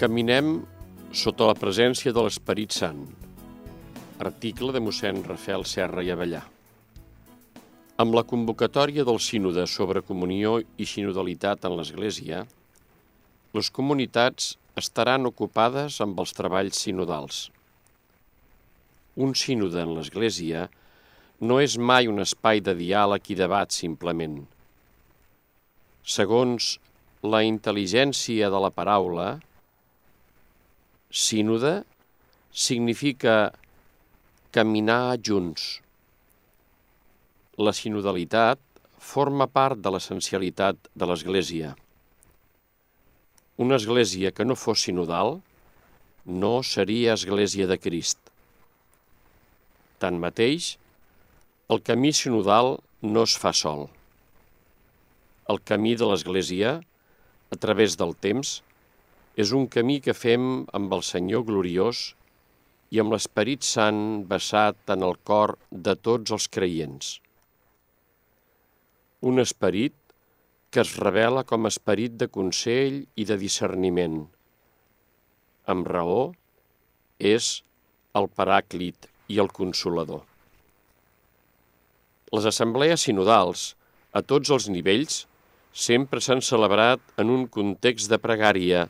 Caminem sota la presència de l'Esperit Sant. Article de mossèn Rafael Serra i Avellà. Amb la convocatòria del sínode sobre comunió i sinodalitat en l'Església, les comunitats estaran ocupades amb els treballs sinodals. Un sínode en l'Església no és mai un espai de diàleg i debat simplement. Segons la intel·ligència de la paraula, sínode significa caminar junts. La sinodalitat forma part de l'essencialitat de l'Església. Una església que no fos sinodal no seria església de Crist. Tanmateix, el camí sinodal no es fa sol. El camí de l'Església, a través del temps, és un camí que fem amb el Senyor gloriós i amb l'Esperit Sant vessat en el cor de tots els creients. Un esperit que es revela com a esperit de consell i de discerniment. Amb raó, és el paràclit i el consolador. Les assemblees sinodals, a tots els nivells, sempre s'han celebrat en un context de pregària,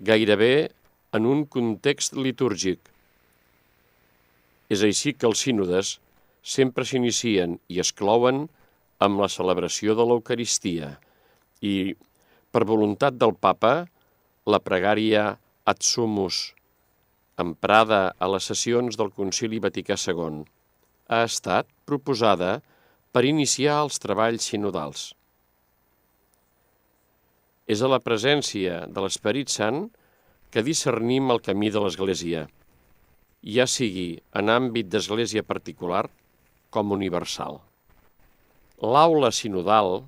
gairebé en un context litúrgic. És així que els sínodes sempre s'inicien i es clouen amb la celebració de l'Eucaristia i, per voluntat del papa, la pregària Ad Sumus, emprada a les sessions del Concili Vaticà II, ha estat proposada per iniciar els treballs sinodals. És a la presència de l'Esperit Sant que discernim el camí de l'Església, ja sigui en àmbit d'Església particular com universal. L'aula sinodal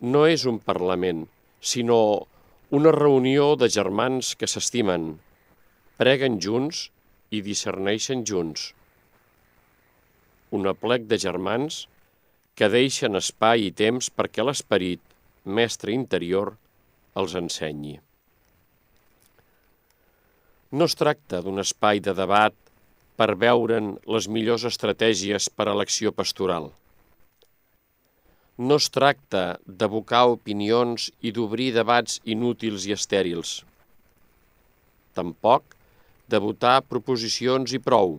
no és un parlament, sinó una reunió de germans que s'estimen, preguen junts i discerneixen junts. Un aplec de germans que deixen espai i temps perquè l'esperit, mestre interior, els ensenyi. No es tracta d'un espai de debat per veure'n les millors estratègies per a l'acció pastoral – no es tracta d'abocar opinions i d'obrir debats inútils i estèrils. Tampoc de votar proposicions i prou.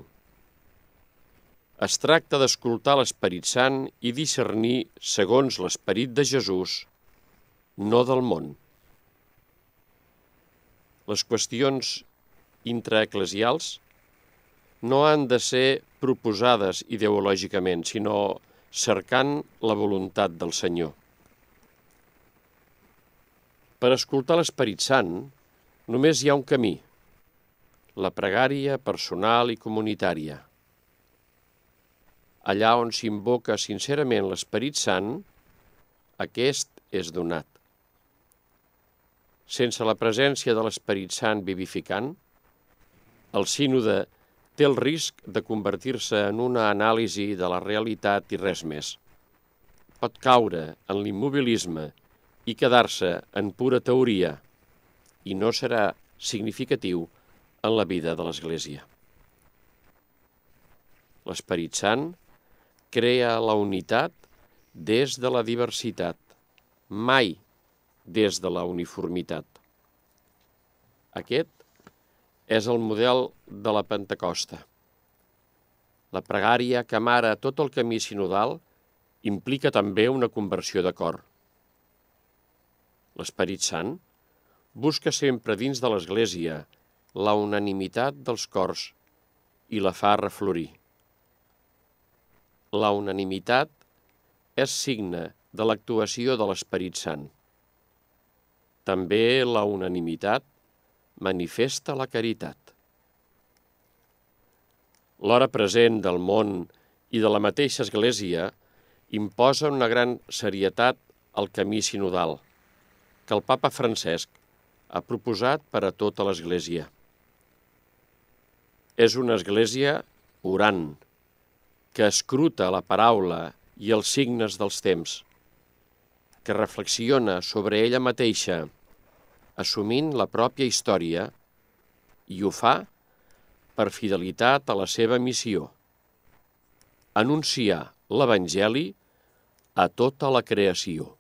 Es tracta d'escoltar l'Esperit Sant i discernir segons l'Esperit de Jesús, no del món. Les qüestions intraeclesials no han de ser proposades ideològicament, sinó cercant la voluntat del Senyor. Per escoltar l'Esperit Sant només hi ha un camí, la pregària personal i comunitària. Allà on s'invoca sincerament l'Esperit Sant, aquest és donat. Sense la presència de l'Esperit Sant vivificant, el sínode té el risc de convertir-se en una anàlisi de la realitat i res més. Pot caure en l'immobilisme i quedar-se en pura teoria i no serà significatiu en la vida de l'Església. L'Esperit Sant crea la unitat des de la diversitat, mai des de la uniformitat. Aquest és el model de la Pentecosta. La pregària que amara tot el camí sinodal implica també una conversió de cor. L'Esperit Sant busca sempre dins de l'Església la unanimitat dels cors i la fa reflorir. La unanimitat és signe de l'actuació de l'Esperit Sant. També la unanimitat manifesta la caritat. L'hora present del món i de la mateixa Església imposa una gran serietat al camí sinodal que el papa Francesc ha proposat per a tota l'Església. És una església orant, que escruta la paraula i els signes dels temps, que reflexiona sobre ella mateixa assumint la pròpia història i ho fa per fidelitat a la seva missió. Anunciar l'Evangeli a tota la creació.